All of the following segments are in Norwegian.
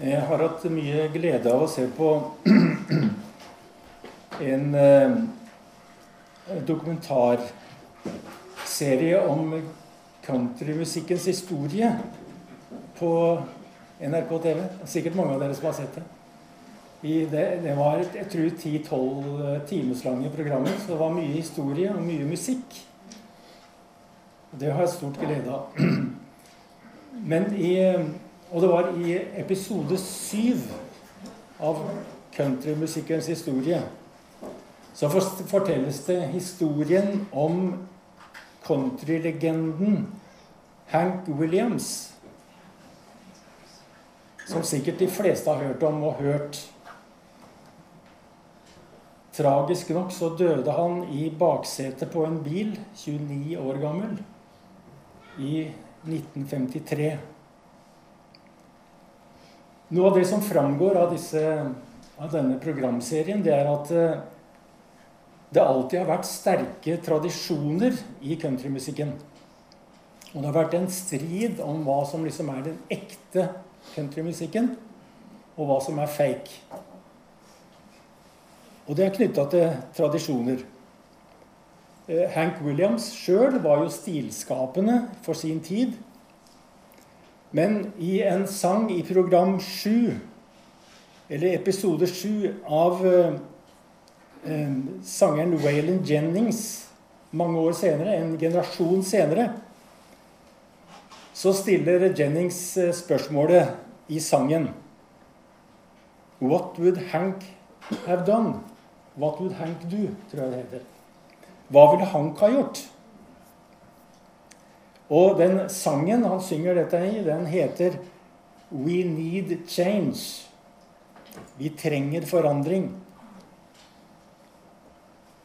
Jeg har hatt mye glede av å se på en eh, dokumentarserie om countrymusikkens historie på NRK TV. Sikkert mange av dere som har sett det. Det, det var jeg tror 10-12 timeslange programmer, så det var mye historie og mye musikk. Det har jeg stort glede av. Men i og det var i episode syv av countrymusikkens historie så fortelles det historien om countrylegenden Hank Williams. Som sikkert de fleste har hørt om og hørt. Tragisk nok så døde han i baksetet på en bil, 29 år gammel, i 1953. Noe av det som framgår av, disse, av denne programserien, det er at eh, det alltid har vært sterke tradisjoner i countrymusikken. Og det har vært en strid om hva som liksom er den ekte countrymusikken, og hva som er fake. Og det er knytta til tradisjoner. Eh, Hank Williams sjøl var jo stilskapende for sin tid. Men i en sang i program 7, eller episode 7 av eh, eh, sangeren Waylon Jennings mange år senere, en generasjon senere, så stiller Jennings eh, spørsmålet i sangen What would Hank have done? What would Hank do? tror jeg det heter. Hva ville Hank ha gjort? Og den sangen han synger dette i, den heter We Need Change. Vi trenger forandring.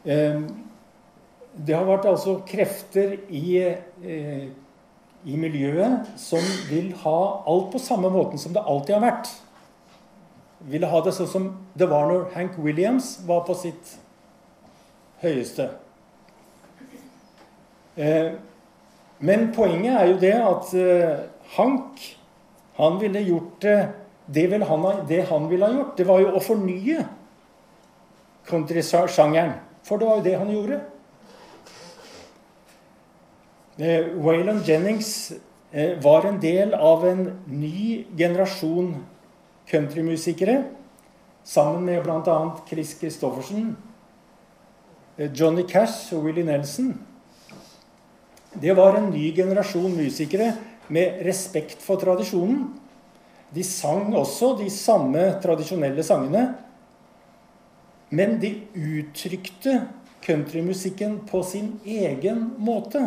Ehm, det har vært altså krefter i, eh, i miljøet som vil ha alt på samme måten som det alltid har vært. Ville ha det sånn som det var når Hank Williams var på sitt høyeste. Ehm, men poenget er jo det at uh, Hank han ville gjort uh, det, han, det, han, ville ha gjort, det var jo å fornye countrysjangeren. For det var jo det han gjorde. Uh, Waylon Jennings var en del av en ny generasjon countrymusikere. Sammen med bl.a. Chris Christoffersen, Johnny Cash og Willie Nelson. Det var en ny generasjon musikere med respekt for tradisjonen. De sang også de samme tradisjonelle sangene. Men de uttrykte countrymusikken på sin egen måte.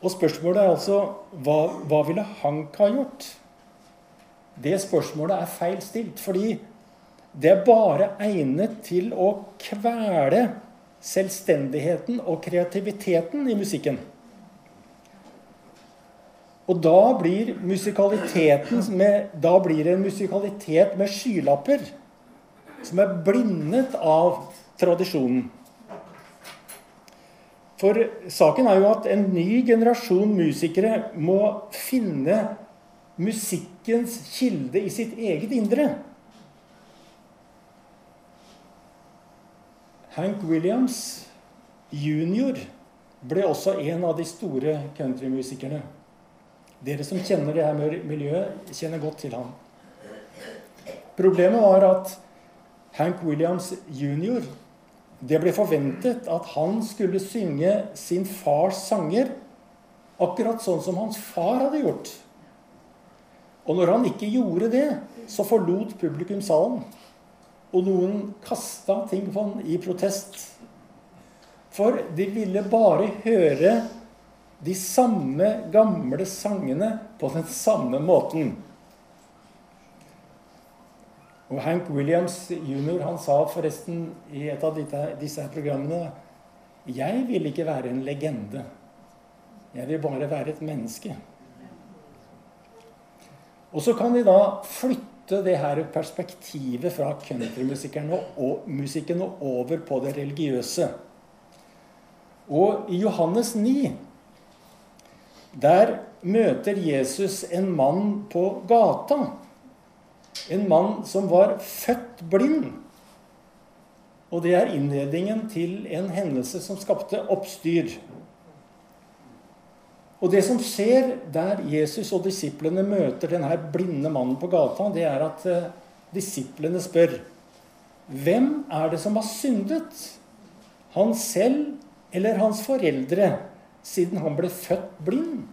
Og spørsmålet er altså hva, hva ville Hank ha gjort? Det spørsmålet er feil stilt. fordi det er bare egnet til å kvele selvstendigheten og kreativiteten i musikken. Og da blir med, da blir det en musikalitet med skylapper som er blindet av tradisjonen. For saken er jo at en ny generasjon musikere må finne musikkens kilde i sitt eget indre. Hank Williams jr. ble også en av de store countrymusikerne. Dere som kjenner det her miljøet, kjenner godt til ham. Problemet var at Hank Williams jr. Det ble forventet at han skulle synge sin fars sanger akkurat sånn som hans far hadde gjort. Og når han ikke gjorde det, så forlot publikum salen. Og noen kasta ting på han i protest. For de ville bare høre de samme gamle sangene på den samme måten. Og Hank Williams jr. han sa forresten i et av disse programmene Jeg vil ikke være en legende. Jeg vil bare være et menneske. Og så kan de da flytte flytte det her perspektivet fra countrymusikken og, musikken og over på det religiøse. Og i Johannes 9 Der møter Jesus en mann på gata. En mann som var født blind. Og det er innledningen til en hendelse som skapte oppstyr. Og det som skjer der Jesus og disiplene møter denne blinde mannen på gata, det er at eh, disiplene spør hvem er det som har syndet? Han selv eller hans foreldre, siden han ble født blind?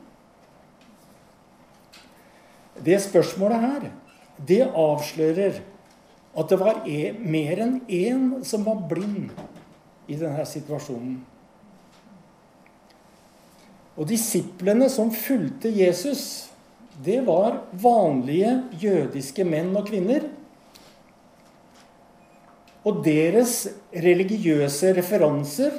Det spørsmålet her, det avslører at det var e, mer enn én som var blind i denne situasjonen. Og disiplene som fulgte Jesus, det var vanlige jødiske menn og kvinner. Og deres religiøse referanser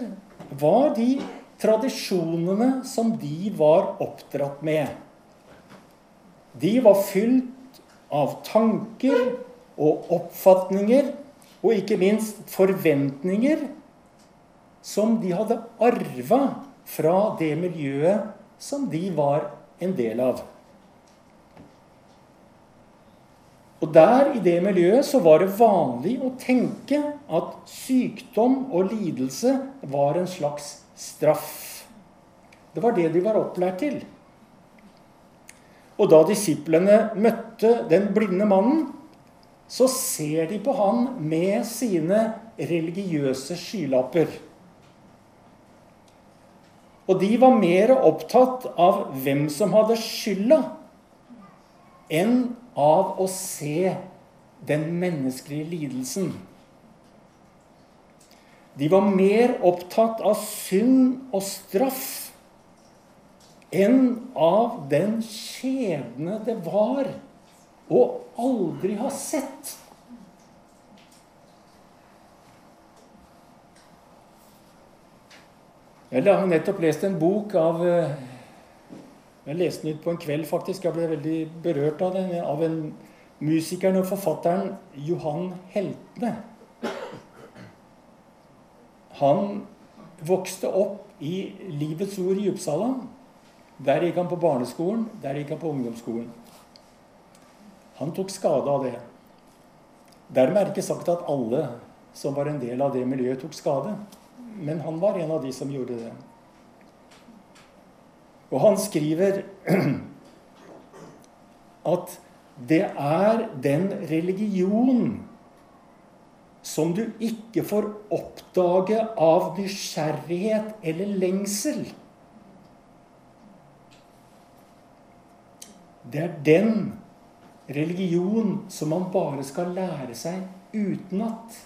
var de tradisjonene som de var oppdratt med. De var fylt av tanker og oppfatninger, og ikke minst forventninger, som de hadde arva fra det miljøet som de var en del av. Og der, i det miljøet, så var det vanlig å tenke at sykdom og lidelse var en slags straff. Det var det de var opplært til. Og da disiplene møtte den blinde mannen, så ser de på han med sine religiøse skylapper. Og de var mer opptatt av hvem som hadde skylda, enn av å se den menneskelige lidelsen. De var mer opptatt av synd og straff enn av den skjebne det var å aldri ha sett. Jeg har nettopp lest en bok av eh, Jeg leste den ut på en kveld, faktisk. Jeg ble veldig berørt av den. Av en musikeren og forfatteren Johan Heltne. Han vokste opp i Livets Ord i Uppsala. Der gikk han på barneskolen, der gikk han på ungdomsskolen. Han tok skade av det. Dermed er det ikke sagt at alle som var en del av det miljøet, tok skade. Men han var en av de som gjorde det. Og han skriver at det er den religion som du ikke får oppdage av nysgjerrighet eller lengsel. Det er den religion som man bare skal lære seg utenat.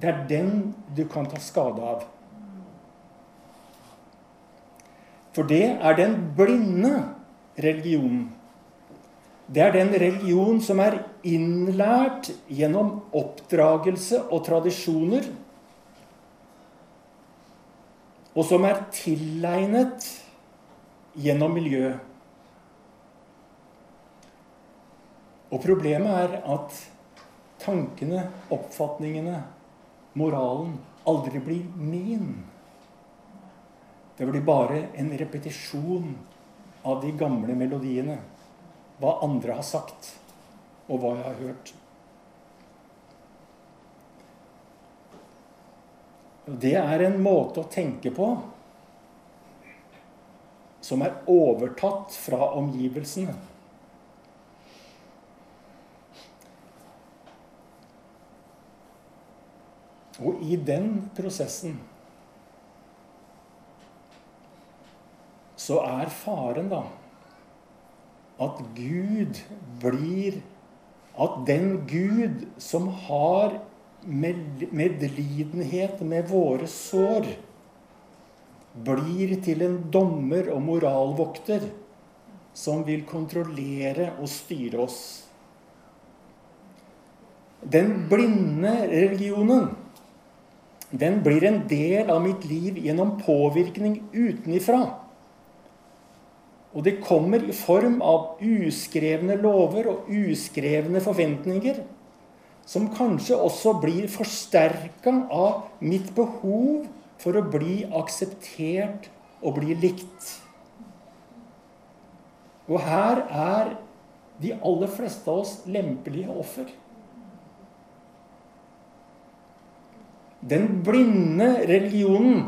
Det er den du kan ta skade av. For det er den blinde religionen. Det er den religion som er innlært gjennom oppdragelse og tradisjoner, og som er tilegnet gjennom miljø. Og problemet er at tankene, oppfatningene, moralen aldri blir min. Det blir bare en repetisjon av de gamle melodiene. Hva andre har sagt, og hva jeg har hørt. Det er en måte å tenke på som er overtatt fra omgivelsene. Og i den prosessen så er faren da at Gud blir At den Gud som har medlidenhet med våre sår, blir til en dommer og moralvokter som vil kontrollere og styre oss. Den blinde religionen den blir en del av mitt liv gjennom påvirkning utenifra. Og det kommer i form av uskrevne lover og uskrevne forventninger, som kanskje også blir forsterka av mitt behov for å bli akseptert og bli likt. Og her er de aller fleste av oss lempelige offer. Den blinde religionen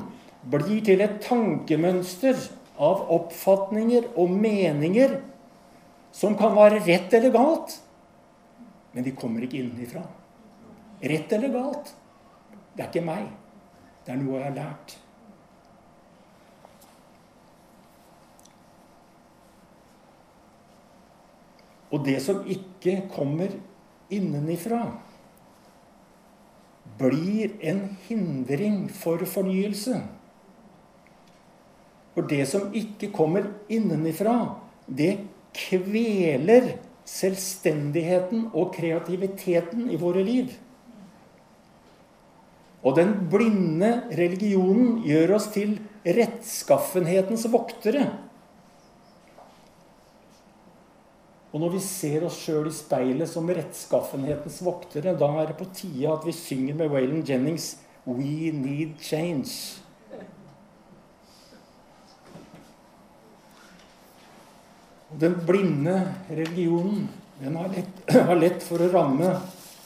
blir til et tankemønster av oppfatninger og meninger som kan være rett eller galt, men de kommer ikke innenfra. Rett eller galt. Det er ikke meg. Det er noe jeg har lært. Og det som ikke kommer innenifra, blir en hindring for fornyelse. For det som ikke kommer innenifra, det kveler selvstendigheten og kreativiteten i våre liv. Og den blinde religionen gjør oss til rettskaffenhetens voktere. Og når vi ser oss sjøl i speilet som rettskaffenhetens voktere, da er det på tide at vi synger med Waylon Jennings 'We Need Change'. Den blinde religionen den har lett, har lett for å ramme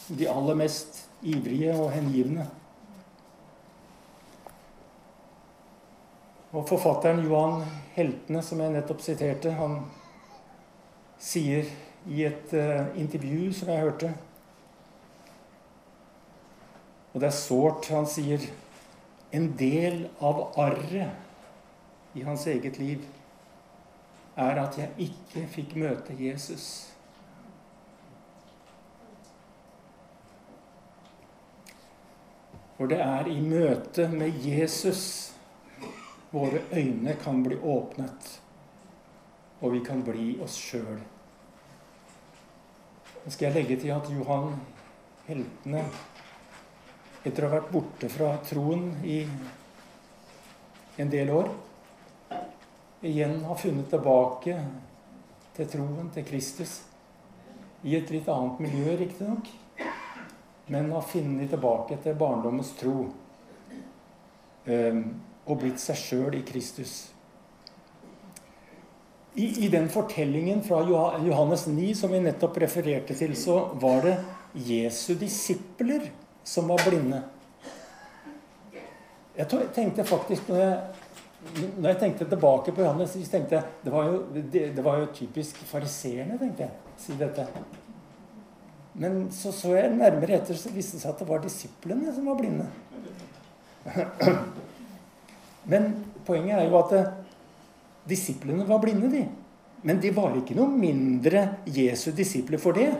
de aller mest ivrige og hengivne. Og forfatteren Johan Heltene, som jeg nettopp siterte, han sier i et uh, intervju som jeg hørte Og det er sårt. Han sier en del av arret i hans eget liv er at jeg ikke fikk møte Jesus. For det er i møte med Jesus Våre øyne kan bli åpnet, og vi kan bli oss sjøl. Nå skal jeg legge til at Johan Heltene, etter å ha vært borte fra troen i en del år, igjen har funnet tilbake til troen, til Kristus. I et litt annet miljø, riktignok. Men har funnet tilbake til barndommens tro. Um, og blitt seg sjøl i Kristus. I, I, den fortellingen fra Johannes 9 som vi nettopp refererte til, så var det Jesu disipler som var blinde. Jeg tenkte faktisk når jeg, når jeg tenkte tilbake på Johannes, så tenkte jeg det var jo, det, det var jo typisk fariseerne, tenkte jeg, si dette. Men så så jeg nærmere etter, så viste det seg at det var disiplene som var blinde. Men poenget er jo at eh, disiplene var blinde, de. Men de var ikke noe mindre Jesu disipler for det.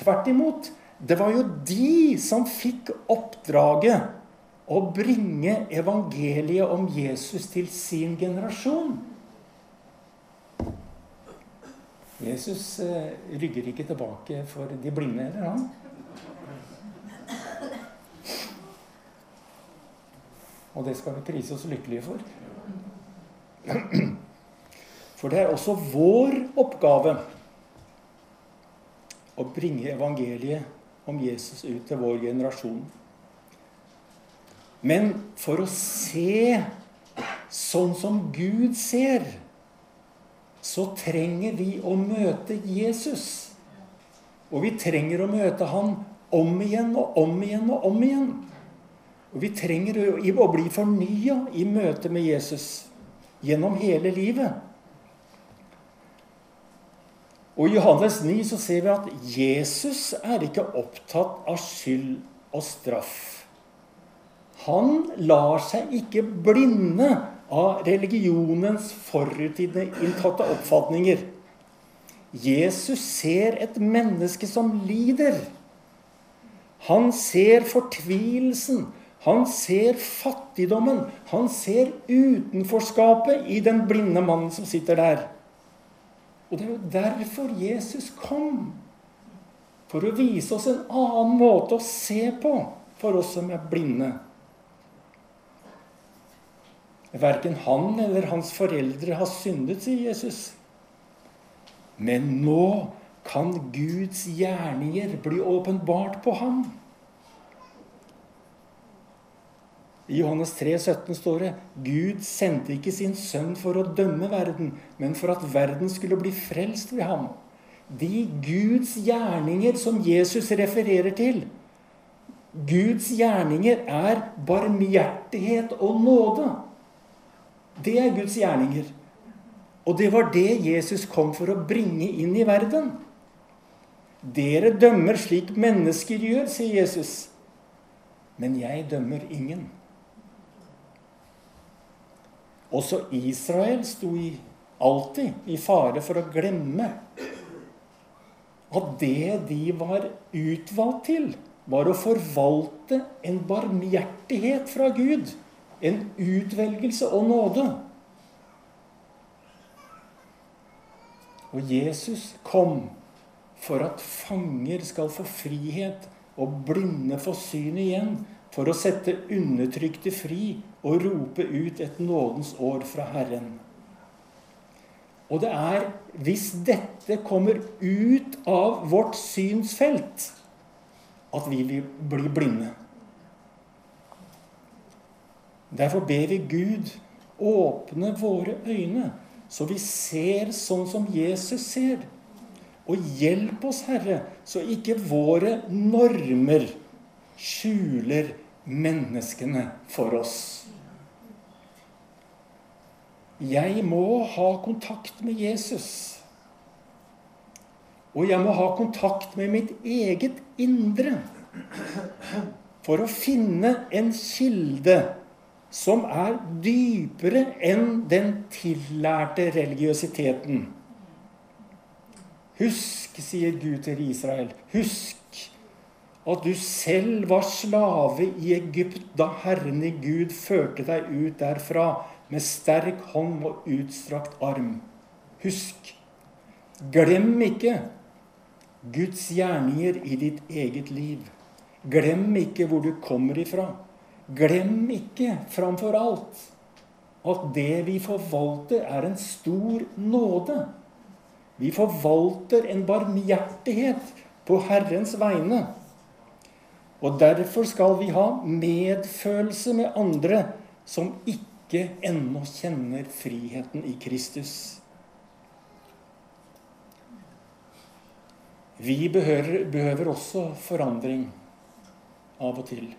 Tvert imot. Det var jo de som fikk oppdraget å bringe evangeliet om Jesus til sin generasjon. Jesus eh, rygger ikke tilbake for de blinde eller han. Og det skal vi prise oss lykkelige for. For det er også vår oppgave å bringe evangeliet om Jesus ut til vår generasjon. Men for å se sånn som Gud ser, så trenger vi å møte Jesus. Og vi trenger å møte han om igjen og om igjen og om igjen. Og Vi trenger å bli fornya i møte med Jesus gjennom hele livet. Og I Johannes 9 så ser vi at Jesus er ikke opptatt av skyld og straff. Han lar seg ikke blinde av religionens forutidende inntatte oppfatninger. Jesus ser et menneske som lider. Han ser fortvilelsen han ser fattigdommen. Han ser utenforskapet i den blinde mannen som sitter der. Og det er jo derfor Jesus kom. For å vise oss en annen måte å se på for oss som er blinde. Verken han eller hans foreldre har syndet, sier Jesus. Men nå kan Guds gjerninger bli åpenbart på ham. I Johannes 3, 17 står det Gud sendte ikke sin sønn for å dømme verden, men for at verden skulle bli frelst ved ham. De Guds gjerninger som Jesus refererer til, Guds gjerninger er barmhjertighet og nåde. Det er Guds gjerninger. Og det var det Jesus kom for å bringe inn i verden. Dere dømmer slik mennesker gjør, sier Jesus. Men jeg dømmer ingen. Også Israel sto i, alltid i fare for å glemme at det de var utvalgt til, var å forvalte en barmhjertighet fra Gud. En utvelgelse og nåde. Og Jesus kom for at fanger skal få frihet og blinde få syn igjen, for å sette undertrykte fri og rope ut et nådens år fra Herren. Og det er hvis dette kommer ut av vårt synsfelt, at vi vil bli blinde. Derfor ber vi Gud åpne våre øyne, så vi ser sånn som Jesus ser. Og hjelp oss, Herre, så ikke våre normer skjuler menneskene for oss. Jeg må ha kontakt med Jesus. Og jeg må ha kontakt med mitt eget indre for å finne en kilde som er dypere enn den tillærte religiøsiteten. Husk, sier Gud til Israel, husk at du selv var slave i Egypt da Herren i Gud førte deg ut derfra med sterk hånd og utstrakt arm. Husk. Glem ikke Guds gjerninger i ditt eget liv. Glem ikke hvor du kommer ifra. Glem ikke framfor alt at det vi forvalter, er en stor nåde. Vi forvalter en barmhjertighet på Herrens vegne. Og derfor skal vi ha medfølelse med andre som ikke ennå kjenner friheten i Kristus. Vi behøver, behøver også forandring av og til.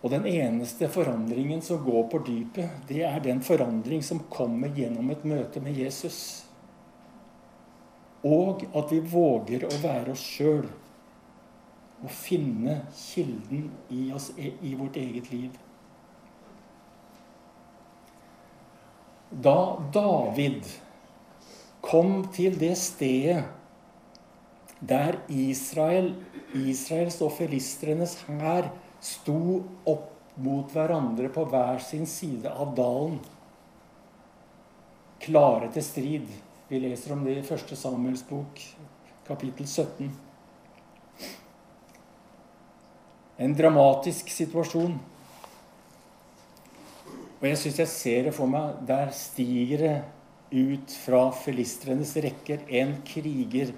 Og den eneste forandringen som går på dypet, det er den forandring som kommer gjennom et møte med Jesus. Og at vi våger å være oss sjøl og finne kilden i, oss, i vårt eget liv. Da David kom til det stedet der Israel, Israels og filistrenes hær sto opp mot hverandre på hver sin side av dalen, klare til strid. Vi leser om det i 1. Samuels bok, kapittel 17. En dramatisk situasjon. Og jeg syns jeg ser det for meg. Der stiger det ut fra filistrenes rekker en kriger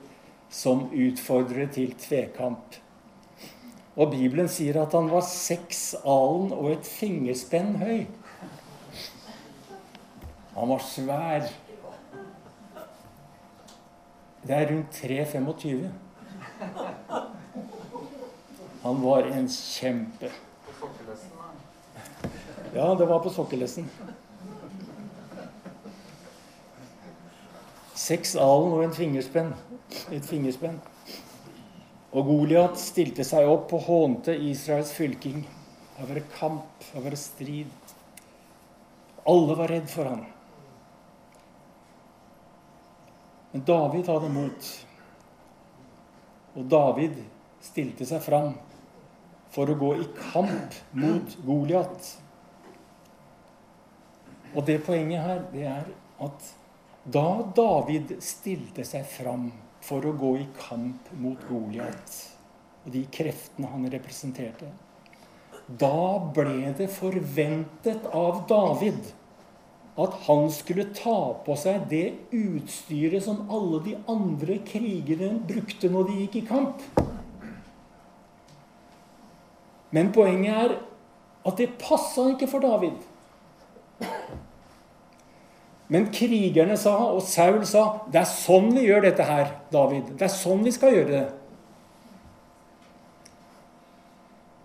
som utfordrer til tvekamp. Og Bibelen sier at han var seks alen og et fingerspenn høy. Han var svær. Det er rundt 3,25. Han var en kjempe. Ja, det var på sokkelesten. Seks alen og en fingerspenn. Et fingerspenn. Og Goliat stilte seg opp og hånte Israels fylking. Det var kamp, det var strid. Alle var redd for ham. Men David hadde mot. Og David stilte seg fram for å gå i kamp mot Goliat. Og det poenget her, det er at da David stilte seg fram for å gå i kamp mot Goliat og de kreftene han representerte, da ble det forventet av David at han skulle ta på seg det utstyret som alle de andre krigerne brukte når de gikk i kamp. Men poenget er at det passa ikke for David. Men krigerne sa, og Saul sa, 'Det er sånn vi gjør dette her, David.' 'Det er sånn vi skal gjøre det.'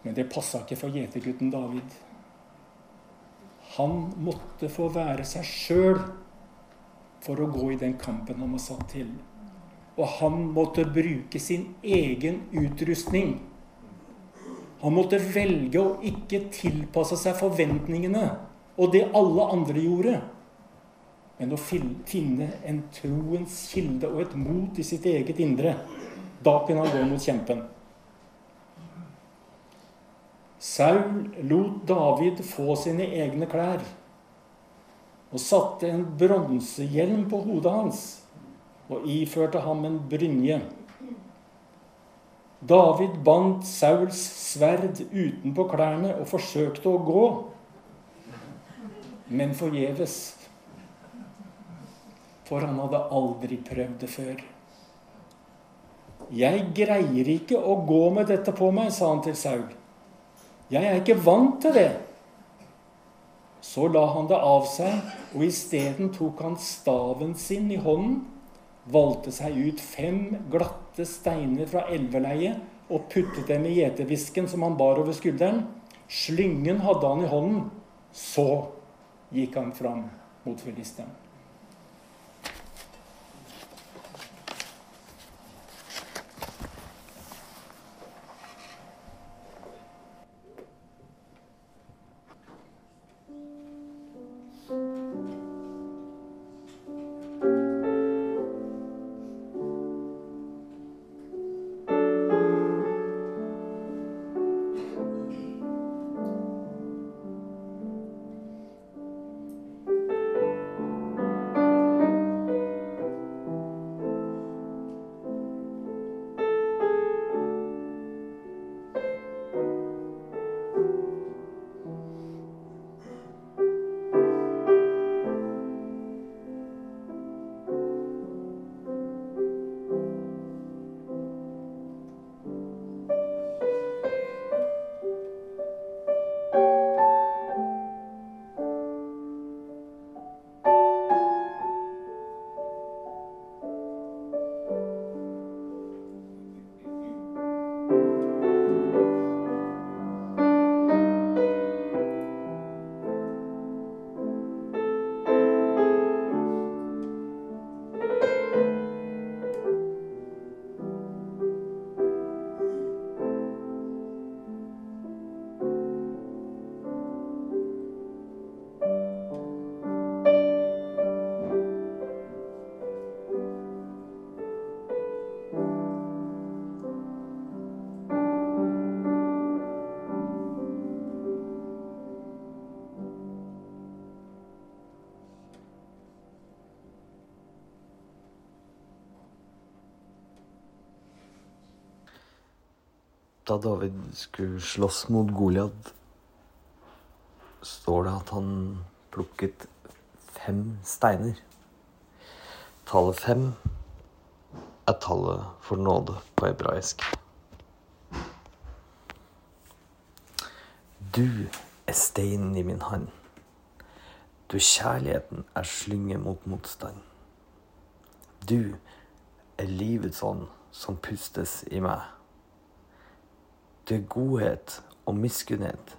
Men det passa ikke for gjetergutten David. Han måtte få være seg sjøl for å gå i den kampen han var satt til. Og han måtte bruke sin egen utrustning. Han måtte velge å ikke tilpasse seg forventningene og det alle andre gjorde men å finne en troens kilde og et mot i sitt eget indre. Da kunne han gå mot kjempen. Saul lot David få sine egne klær og satte en bronsehjelm på hodet hans og iførte ham en brynje. David bandt Sauls sverd utenpå klærne og forsøkte å gå, men forgjeves for han hadde aldri prøvd det før. Jeg greier ikke å gå med dette på meg, sa han til Saul. Jeg er ikke vant til det. Så la han det av seg, og isteden tok han staven sin i hånden, valgte seg ut fem glatte steiner fra elveleiet og puttet dem i gjetervisken som han bar over skulderen. Slyngen hadde han i hånden. Så gikk han fram mot filisteren. Da David skulle slåss mot Goliat, står det at han plukket fem steiner. Tallet fem er tallet for nåde på hebraisk. Du er steinen i min hånd. Du kjærligheten er slynge mot motstand. Du er livets ånd som pustes i meg. Det er godhet og miskunnhet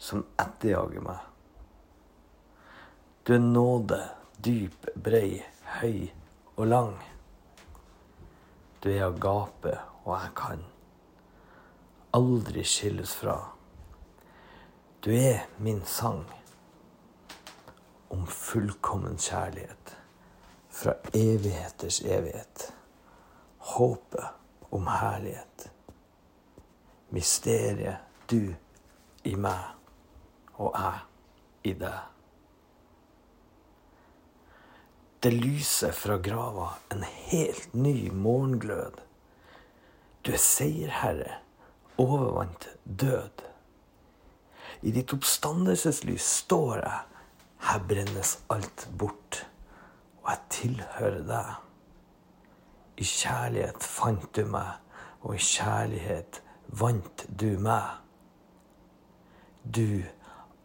som etterjager meg. Du er nåde, dyp, brei, høy og lang. Du er agape, og jeg kan aldri skilles fra. Du er min sang om fullkommen kjærlighet fra evigheters evighet. Håpet om herlighet mysteriet du i meg og jeg i deg. Det lyser fra grava en helt ny morgenglød. Du er seierherre, overvant død. I ditt oppstandelseslys står jeg, her brennes alt bort, og jeg tilhører deg. I kjærlighet fant du meg, og i kjærlighet vant du meg. Du,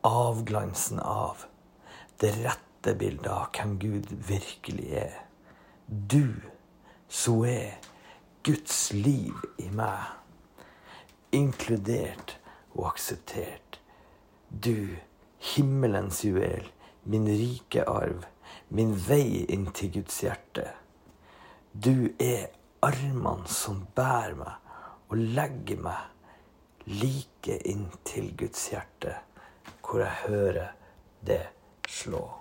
avglansen av det rette bildet av hvem Gud virkelig er. Du, så er Guds liv i meg. Inkludert og akseptert. Du, himmelens juvel, min rike arv, min vei inn til Guds hjerte. Du er armene som bærer meg og legger meg like inntil Guds hjerte, hvor jeg hører det slå.